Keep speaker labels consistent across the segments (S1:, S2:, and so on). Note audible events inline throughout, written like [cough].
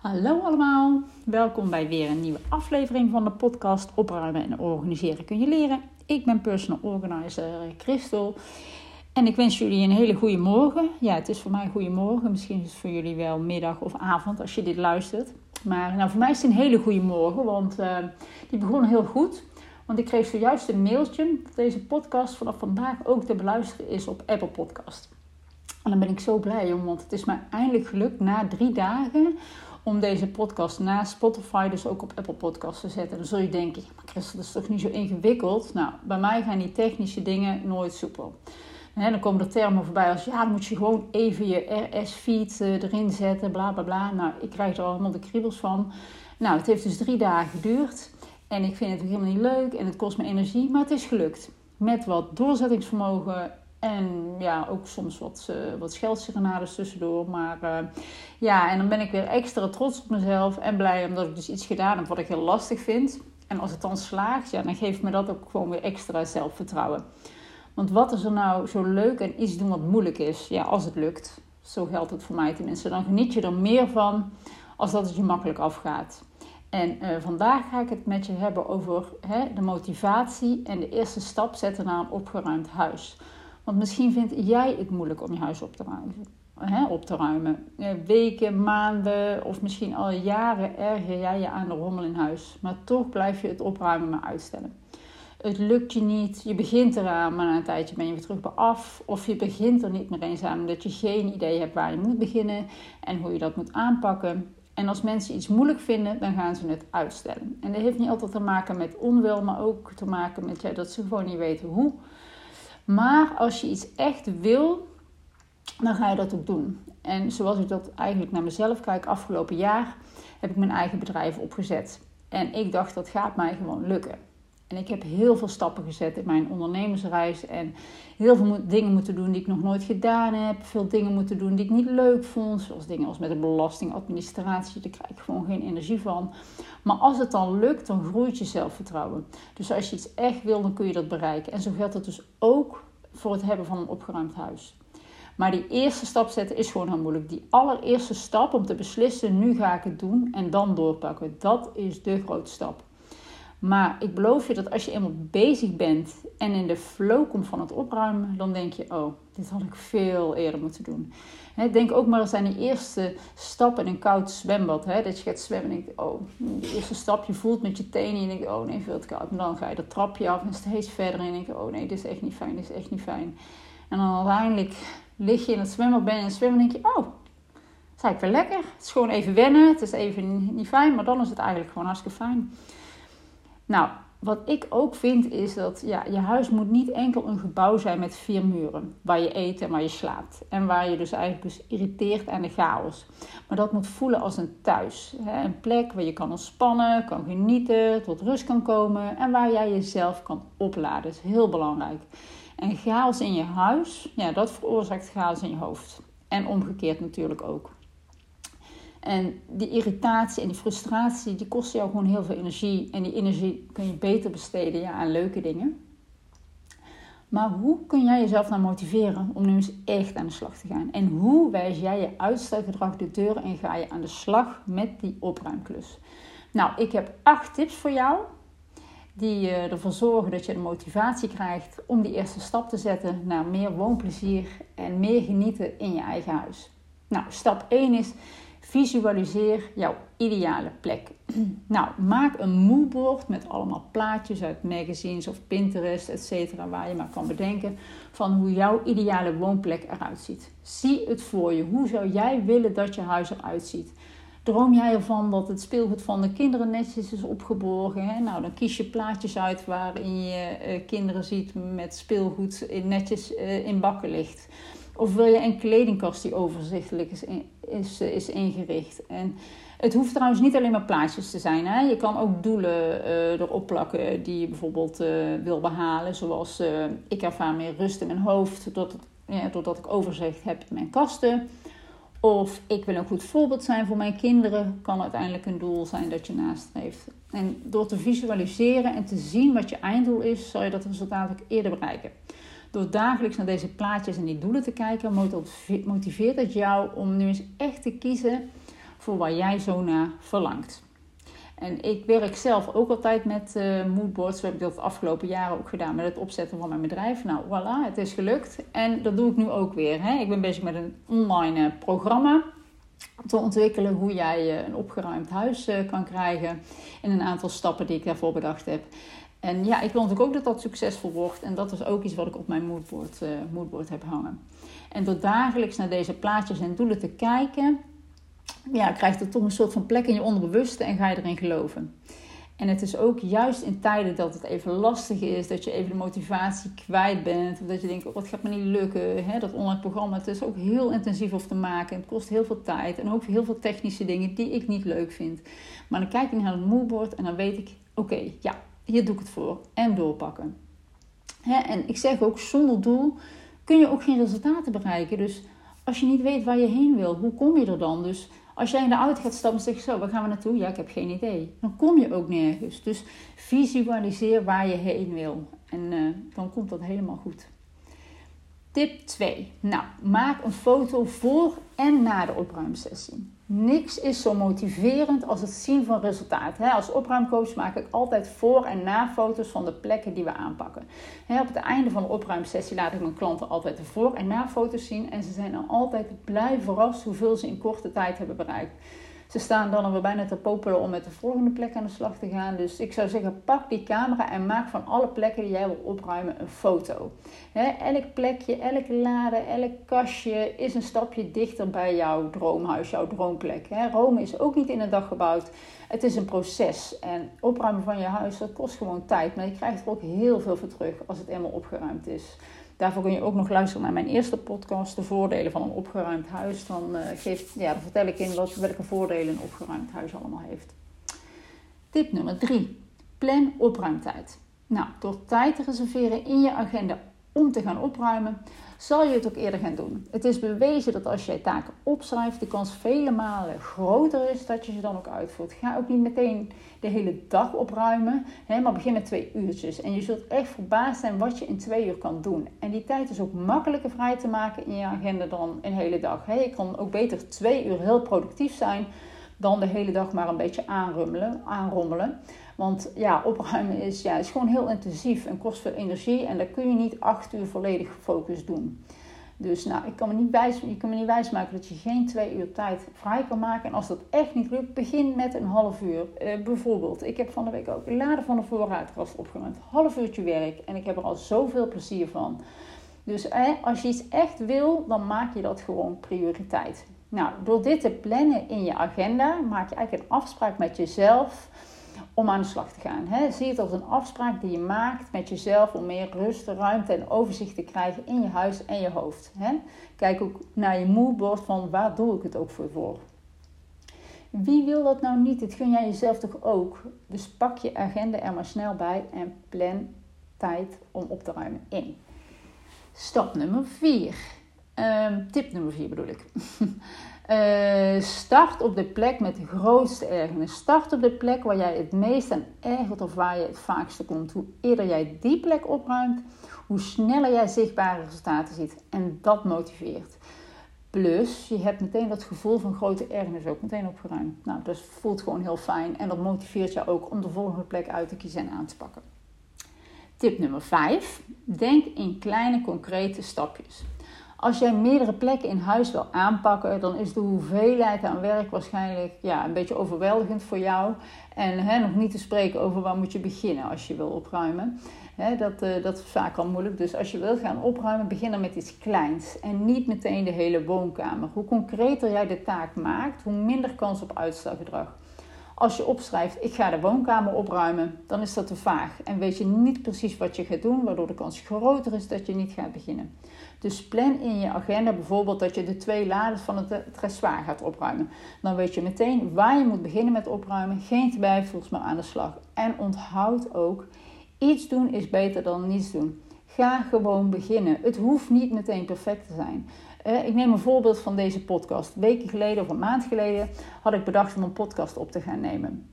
S1: Hallo allemaal, welkom bij weer een nieuwe aflevering van de podcast Opruimen en Organiseren kun je leren. Ik ben personal organizer Christel en ik wens jullie een hele goede morgen. Ja, het is voor mij goede morgen, misschien is het voor jullie wel middag of avond als je dit luistert. Maar nou, voor mij is het een hele goede morgen, want uh, die begon heel goed. Want ik kreeg zojuist een mailtje dat deze podcast vanaf vandaag ook te beluisteren is op Apple Podcast. En dan ben ik zo blij om, want het is mij eindelijk gelukt na drie dagen om deze podcast na Spotify dus ook op Apple Podcasts te zetten. Dan zul je denken, maar Christel, dat is toch niet zo ingewikkeld? Nou, bij mij gaan die technische dingen nooit soepel. En dan komen er termen voorbij als, ja, dan moet je gewoon even je RS-feed eh, erin zetten, bla bla bla. Nou, ik krijg er allemaal de kriebels van. Nou, het heeft dus drie dagen geduurd. En ik vind het helemaal niet leuk en het kost me energie, maar het is gelukt. Met wat doorzettingsvermogen en ja, ook soms wat, uh, wat tussendoor. Maar uh, ja, en dan ben ik weer extra trots op mezelf en blij omdat ik dus iets gedaan heb wat ik heel lastig vind. En als het dan slaagt, ja, dan geeft me dat ook gewoon weer extra zelfvertrouwen. Want wat is er nou zo leuk en iets doen wat moeilijk is? Ja, als het lukt. Zo geldt het voor mij tenminste. Dan geniet je er meer van als dat het je makkelijk afgaat. En uh, vandaag ga ik het met je hebben over hè, de motivatie en de eerste stap zetten naar een opgeruimd huis. Want misschien vind jij het moeilijk om je huis op te ruimen. Hè, ruimen. Weken, maanden of misschien al jaren erger jij je aan de rommel in huis. Maar toch blijf je het opruimen maar uitstellen. Het lukt je niet, je begint eraan, maar na een tijdje ben je weer terug bij af. Of je begint er niet meer eens aan omdat je geen idee hebt waar je moet beginnen en hoe je dat moet aanpakken. En als mensen iets moeilijk vinden, dan gaan ze het uitstellen. En dat heeft niet altijd te maken met onwil, maar ook te maken met dat ze gewoon niet weten hoe. Maar als je iets echt wil, dan ga je dat ook doen. En zoals ik dat eigenlijk naar mezelf kijk, afgelopen jaar heb ik mijn eigen bedrijf opgezet. En ik dacht, dat gaat mij gewoon lukken. En ik heb heel veel stappen gezet in mijn ondernemersreis. En heel veel dingen moeten doen die ik nog nooit gedaan heb. Veel dingen moeten doen die ik niet leuk vond. Zoals dingen als met de belastingadministratie. Daar krijg ik gewoon geen energie van. Maar als het dan lukt, dan groeit je zelfvertrouwen. Dus als je iets echt wil, dan kun je dat bereiken. En zo geldt het dus ook voor het hebben van een opgeruimd huis. Maar die eerste stap zetten is gewoon heel moeilijk. Die allereerste stap om te beslissen, nu ga ik het doen en dan doorpakken. Dat is de grote stap. Maar ik beloof je dat als je eenmaal bezig bent en in de flow komt van het opruimen, dan denk je: oh, dit had ik veel eerder moeten doen. denk ook maar eens aan die eerste stap in een koud zwembad. dat je gaat zwemmen en denkt: oh, de eerste stap, je voelt met je tenen en je oh nee, veel te koud. En dan ga je dat trapje af en steeds verder en denk je: oh nee, dit is echt niet fijn, dit is echt niet fijn. En dan uiteindelijk lig je in het zwembad, ben je in het zwemmen en denk je: oh, het is eigenlijk wel lekker. Het is gewoon even wennen, het is even niet fijn, maar dan is het eigenlijk gewoon hartstikke fijn. Nou, wat ik ook vind is dat ja, je huis moet niet enkel een gebouw zijn met vier muren. Waar je eet en waar je slaapt. En waar je dus eigenlijk dus irriteert aan de chaos. Maar dat moet voelen als een thuis. Hè? Een plek waar je kan ontspannen, kan genieten, tot rust kan komen. En waar jij jezelf kan opladen. Dat is heel belangrijk. En chaos in je huis, ja, dat veroorzaakt chaos in je hoofd. En omgekeerd natuurlijk ook. En die irritatie en die frustratie, die kost jou gewoon heel veel energie. En die energie kun je beter besteden ja, aan leuke dingen. Maar hoe kun jij jezelf nou motiveren om nu eens echt aan de slag te gaan? En hoe wijs jij je uitstelgedrag de deur en ga je aan de slag met die opruimklus? Nou, ik heb acht tips voor jou die uh, ervoor zorgen dat je de motivatie krijgt om die eerste stap te zetten naar meer woonplezier en meer genieten in je eigen huis. Nou, stap 1 is Visualiseer jouw ideale plek. [clears throat] Nou, maak een moodboard met allemaal plaatjes uit magazines of Pinterest, etc. Waar je maar kan bedenken van hoe jouw ideale woonplek eruit ziet. Zie het voor je. Hoe zou jij willen dat je huis eruit ziet? Droom jij ervan dat het speelgoed van de kinderen netjes is opgeborgen? Nou, dan kies je plaatjes uit waarin je eh, kinderen ziet met speelgoed netjes eh, in bakken ligt. Of wil je een kledingkast die overzichtelijk is, is, is ingericht? En het hoeft trouwens niet alleen maar plaatjes te zijn. Hè? Je kan ook doelen uh, erop plakken die je bijvoorbeeld uh, wil behalen. Zoals uh, ik ervaar meer rust in mijn hoofd doordat, ja, doordat ik overzicht heb in mijn kasten. Of ik wil een goed voorbeeld zijn voor mijn kinderen. Kan uiteindelijk een doel zijn dat je nastreeft. En door te visualiseren en te zien wat je einddoel is, zal je dat resultaat ook eerder bereiken. Door dagelijks naar deze plaatjes en die doelen te kijken, motiveert het jou om nu eens echt te kiezen voor waar jij zo naar verlangt. En ik werk zelf ook altijd met uh, moodboards. We hebben dat de afgelopen jaren ook gedaan met het opzetten van mijn bedrijf. Nou, voilà, het is gelukt. En dat doe ik nu ook weer. Hè. Ik ben bezig met een online uh, programma te ontwikkelen hoe jij uh, een opgeruimd huis kan krijgen. In een aantal stappen die ik daarvoor bedacht heb. En ja, ik wil natuurlijk ook dat dat succesvol wordt. En dat is ook iets wat ik op mijn moodboard, moodboard heb hangen. En door dagelijks naar deze plaatjes en doelen te kijken, ja, krijgt het toch een soort van plek in je onderbewuste en ga je erin geloven. En het is ook juist in tijden dat het even lastig is, dat je even de motivatie kwijt bent, of dat je denkt, oh, wat gaat me niet lukken, hè? dat online programma, het is ook heel intensief om te maken, het kost heel veel tijd en ook heel veel technische dingen die ik niet leuk vind. Maar dan kijk ik naar het moodboard en dan weet ik, oké, ja, hier doe ik het voor en doorpakken. Hè? En ik zeg ook, zonder doel kun je ook geen resultaten bereiken. Dus als je niet weet waar je heen wil, hoe kom je er dan? Dus als jij in de auto gaat stappen en zegt zo, waar gaan we naartoe? Ja, ik heb geen idee. Dan kom je ook nergens. Dus visualiseer waar je heen wil. En uh, dan komt dat helemaal goed. Tip 2. Nou, maak een foto voor en na de opruimsessie. Niks is zo motiverend als het zien van resultaat. Als opruimcoach maak ik altijd voor- en na-foto's van de plekken die we aanpakken. Op het einde van de opruimsessie laat ik mijn klanten altijd de voor- en na-foto's zien. En ze zijn dan altijd blij verrast hoeveel ze in korte tijd hebben bereikt. Ze staan dan alweer bijna te popelen om met de volgende plek aan de slag te gaan. Dus ik zou zeggen, pak die camera en maak van alle plekken die jij wil opruimen een foto. elk plekje, elke lade, elk kastje is een stapje dichter bij jouw droomhuis, jouw droomplek. Rome is ook niet in een dag gebouwd. Het is een proces. En opruimen van je huis, dat kost gewoon tijd. Maar je krijgt er ook heel veel voor terug als het eenmaal opgeruimd is. Daarvoor kun je ook nog luisteren naar mijn eerste podcast, de voordelen van een opgeruimd huis. Dan, uh, geeft, ja, dan vertel ik in wat, welke voordelen een opgeruimd huis allemaal heeft. Tip nummer 3. Plan opruimtijd. Nou, door tijd te reserveren in je agenda om te gaan opruimen, zal je het ook eerder gaan doen. Het is bewezen dat als jij taken opschrijft, de kans vele malen groter is dat je ze dan ook uitvoert. Ga ook niet meteen de hele dag opruimen, hè, maar begin met twee uurtjes. En je zult echt verbaasd zijn wat je in twee uur kan doen. En die tijd is ook makkelijker vrij te maken in je agenda dan een hele dag. Hè. Je kan ook beter twee uur heel productief zijn dan de hele dag maar een beetje aanrummelen, aanrommelen. Want ja, opruimen is, ja, is gewoon heel intensief en kost veel energie. En daar kun je niet acht uur volledig gefocust doen. Dus nou, ik kan me niet wijs, je kan me niet wijsmaken dat je geen twee uur tijd vrij kan maken. En als dat echt niet lukt, begin met een half uur. Uh, bijvoorbeeld, ik heb van de week ook laden van de voorraadkast opgeruimd. Half uurtje werk. En ik heb er al zoveel plezier van. Dus eh, als je iets echt wil, dan maak je dat gewoon prioriteit. Nou, door dit te plannen in je agenda, maak je eigenlijk een afspraak met jezelf om aan de slag te gaan. Zie het als een afspraak die je maakt met jezelf om meer rust, ruimte en overzicht te krijgen in je huis en je hoofd. Kijk ook naar je moodboard van waar doe ik het ook voor. Wie wil dat nou niet? Dit gun jij jezelf toch ook? Dus pak je agenda er maar snel bij en plan tijd om op te ruimen in. Stap nummer 4. Ehm, tip nummer 4 bedoel ik. [laughs] Uh, start op de plek met de grootste ergernis. Start op de plek waar jij het meest aan ergert of waar je het vaakste komt. Hoe eerder jij die plek opruimt, hoe sneller jij zichtbare resultaten ziet. En dat motiveert. Plus, je hebt meteen dat gevoel van grote ergernis ook meteen opgeruimd. Nou, dat voelt gewoon heel fijn en dat motiveert jou ook om de volgende plek uit te kiezen en aan te pakken. Tip nummer 5. Denk in kleine concrete stapjes. Als jij meerdere plekken in huis wil aanpakken, dan is de hoeveelheid aan werk waarschijnlijk ja, een beetje overweldigend voor jou. En hè, nog niet te spreken over waar moet je beginnen als je wil opruimen. Hè, dat, uh, dat is vaak al moeilijk. Dus als je wil gaan opruimen, begin dan met iets kleins. En niet meteen de hele woonkamer. Hoe concreter jij de taak maakt, hoe minder kans op uitstelgedrag. Als je opschrijft, ik ga de woonkamer opruimen, dan is dat te vaag. En weet je niet precies wat je gaat doen, waardoor de kans groter is dat je niet gaat beginnen. Dus plan in je agenda bijvoorbeeld dat je de twee lades van het dressoir gaat opruimen. Dan weet je meteen waar je moet beginnen met opruimen. Geen twijfels maar aan de slag. En onthoud ook, iets doen is beter dan niets doen. Ga gewoon beginnen. Het hoeft niet meteen perfect te zijn. Uh, ik neem een voorbeeld van deze podcast. Weken geleden of een maand geleden had ik bedacht om een podcast op te gaan nemen.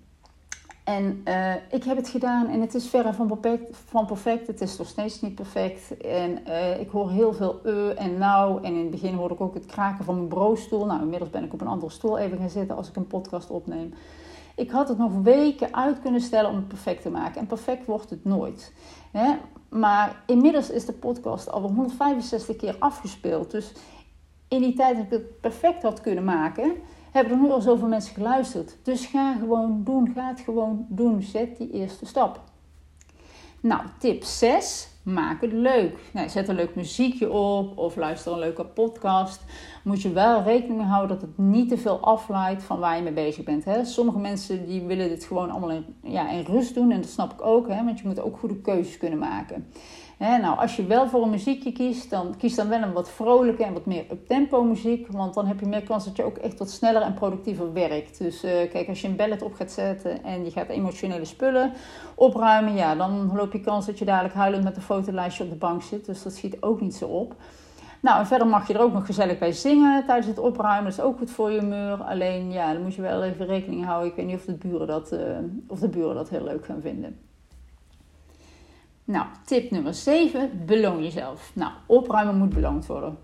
S1: En uh, ik heb het gedaan en het is verre van perfect, van perfect. Het is nog steeds niet perfect. En uh, ik hoor heel veel uh en nou. En in het begin hoorde ik ook het kraken van mijn bureaustoel. Nou, inmiddels ben ik op een andere stoel even gaan zitten als ik een podcast opneem. Ik had het nog weken uit kunnen stellen om het perfect te maken. En perfect wordt het nooit. Hè? Maar inmiddels is de podcast al 165 keer afgespeeld. Dus in die tijd dat ik het perfect had kunnen maken hebben er nu al zoveel mensen geluisterd. Dus ga gewoon doen, ga het gewoon doen. Zet die eerste stap. Nou, tip 6. Maak het leuk. Nou, zet een leuk muziekje op of luister een leuke podcast. Moet je wel rekening mee houden dat het niet te veel afleidt van waar je mee bezig bent. Hè? Sommige mensen die willen dit gewoon allemaal in, ja, in rust doen. En dat snap ik ook, hè? want je moet ook goede keuzes kunnen maken nou, als je wel voor een muziekje kiest, dan kies dan wel een wat vrolijke en wat meer up-tempo muziek. Want dan heb je meer kans dat je ook echt wat sneller en productiever werkt. Dus uh, kijk, als je een ballet op gaat zetten en je gaat emotionele spullen opruimen, ja, dan loop je kans dat je dadelijk huilend met een fotolijstje op de bank zit. Dus dat schiet ook niet zo op. Nou, en verder mag je er ook nog gezellig bij zingen tijdens het opruimen. Dat is ook goed voor je muur. Alleen, ja, dan moet je wel even rekening houden. Ik weet niet of de buren dat, uh, of de buren dat heel leuk gaan vinden. Nou, tip nummer 7, beloon jezelf. Nou, opruimen moet beloond worden.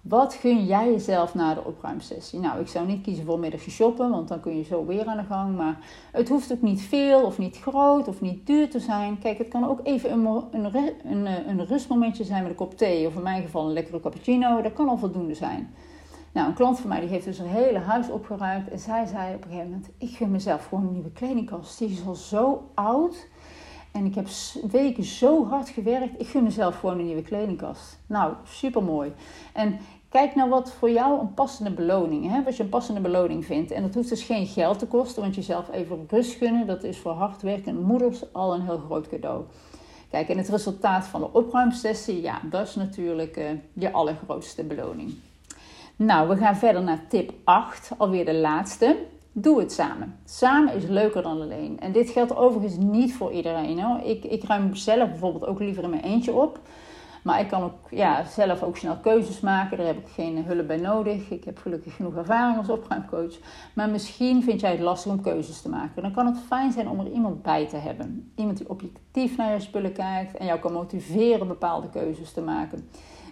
S1: Wat gun jij jezelf na de opruimsessie? Nou, ik zou niet kiezen voor middagje shoppen, want dan kun je zo weer aan de gang. Maar het hoeft ook niet veel of niet groot of niet duur te zijn. Kijk, het kan ook even een, een, een, een rustmomentje zijn met een kop thee. Of in mijn geval een lekkere cappuccino. Dat kan al voldoende zijn. Nou, een klant van mij die heeft dus een hele huis opgeruimd. En zij zei op een gegeven moment, ik gun mezelf gewoon een nieuwe kledingkast. Die is al zo oud. En ik heb weken zo hard gewerkt. Ik gun mezelf gewoon een nieuwe kledingkast. Nou, super mooi. En kijk nou wat voor jou een passende beloning is. Wat je een passende beloning vindt. En dat hoeft dus geen geld te kosten. Want jezelf even rust gunnen. Dat is voor hardwerkende moeders al een heel groot cadeau. Kijk, en het resultaat van de opruimsessie. Ja, dat is natuurlijk uh, je allergrootste beloning. Nou, we gaan verder naar tip 8. Alweer de laatste. Doe het samen. Samen is leuker dan alleen. En dit geldt overigens niet voor iedereen. Hoor. Ik, ik ruim zelf bijvoorbeeld ook liever in mijn eentje op. Maar ik kan ook ja, zelf ook snel keuzes maken. Daar heb ik geen hulp bij nodig. Ik heb gelukkig genoeg ervaring als opruimcoach. Maar misschien vind jij het lastig om keuzes te maken. Dan kan het fijn zijn om er iemand bij te hebben. Iemand die objectief naar je spullen kijkt en jou kan motiveren bepaalde keuzes te maken.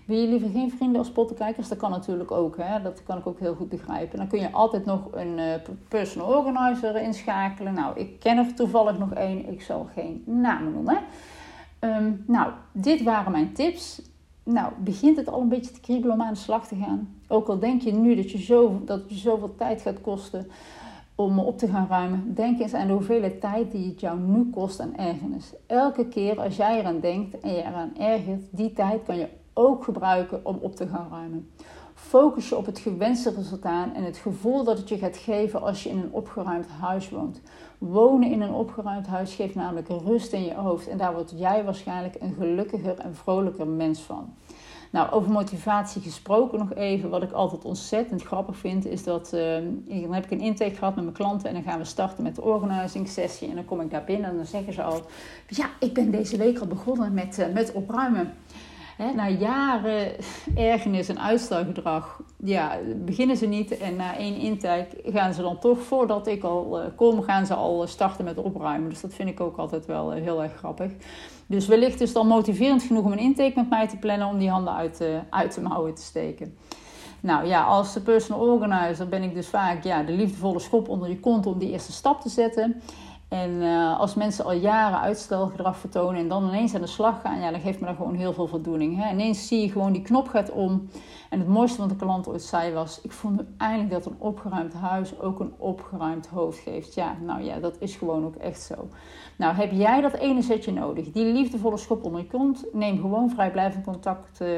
S1: Wil je liever geen vrienden als pottenkijkers? Dat kan natuurlijk ook. Hè? Dat kan ik ook heel goed begrijpen. Dan kun je altijd nog een uh, personal organizer inschakelen. Nou, ik ken er toevallig nog één. Ik zal geen namen noemen. Ehm, nou, dit waren mijn tips. Nou, begint het al een beetje te kriebelen om aan de slag te gaan? Ook al denk je nu dat, je zo, dat je zoveel tijd gaat kosten om op te gaan ruimen. Denk eens aan de hoeveelheid tijd die het jou nu kost aan ergernis. Elke keer als jij eraan denkt en je eraan ergert, die tijd kan je ook gebruiken om op te gaan ruimen. Focus je op het gewenste resultaat en het gevoel dat het je gaat geven als je in een opgeruimd huis woont. Wonen in een opgeruimd huis geeft namelijk rust in je hoofd en daar word jij waarschijnlijk een gelukkiger en vrolijker mens van. Nou, over motivatie gesproken nog even. Wat ik altijd ontzettend grappig vind, is dat uh, dan heb ik een intake gehad met mijn klanten en dan gaan we starten met de organizing sessie. En dan kom ik daar binnen en dan zeggen ze al: Ja, ik ben deze week al begonnen met, uh, met opruimen. Hè, na jaren ergernis en uitstelgedrag, ja, beginnen ze niet. En na één intake gaan ze dan toch, voordat ik al uh, kom, gaan ze al starten met opruimen. Dus dat vind ik ook altijd wel uh, heel erg grappig. Dus wellicht is het dan motiverend genoeg om een intake met mij te plannen om die handen uit, uit de mouwen te steken. Nou ja, als personal organizer ben ik dus vaak ja, de liefdevolle schop onder je kont om die eerste stap te zetten. En uh, als mensen al jaren uitstelgedrag vertonen en dan ineens aan de slag gaan, ja, dan geeft me dat gewoon heel veel voldoening. Hè? Ineens zie je gewoon die knop gaat om. En het mooiste wat de klant ooit zei was: Ik vond eindelijk dat een opgeruimd huis ook een opgeruimd hoofd geeft. Ja, nou ja, dat is gewoon ook echt zo. Nou, heb jij dat ene zetje nodig? Die liefdevolle schop onder je kont? Neem gewoon vrijblijvend contact uh,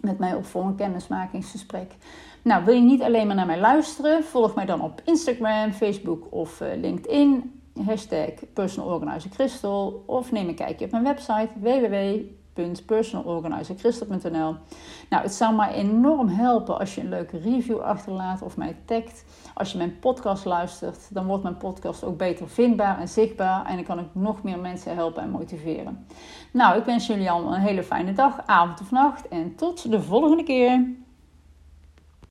S1: met mij op voor een kennismakingsgesprek. Nou, wil je niet alleen maar naar mij luisteren? Volg mij dan op Instagram, Facebook of uh, LinkedIn hashtag Personal Organizer Crystal of neem een kijkje op mijn website www.personalorganizercrystal.nl Nou, het zou mij enorm helpen als je een leuke review achterlaat of mij tagt. Als je mijn podcast luistert, dan wordt mijn podcast ook beter vindbaar en zichtbaar en dan kan ik nog meer mensen helpen en motiveren. Nou, ik wens jullie allemaal een hele fijne dag, avond of nacht en tot de volgende keer.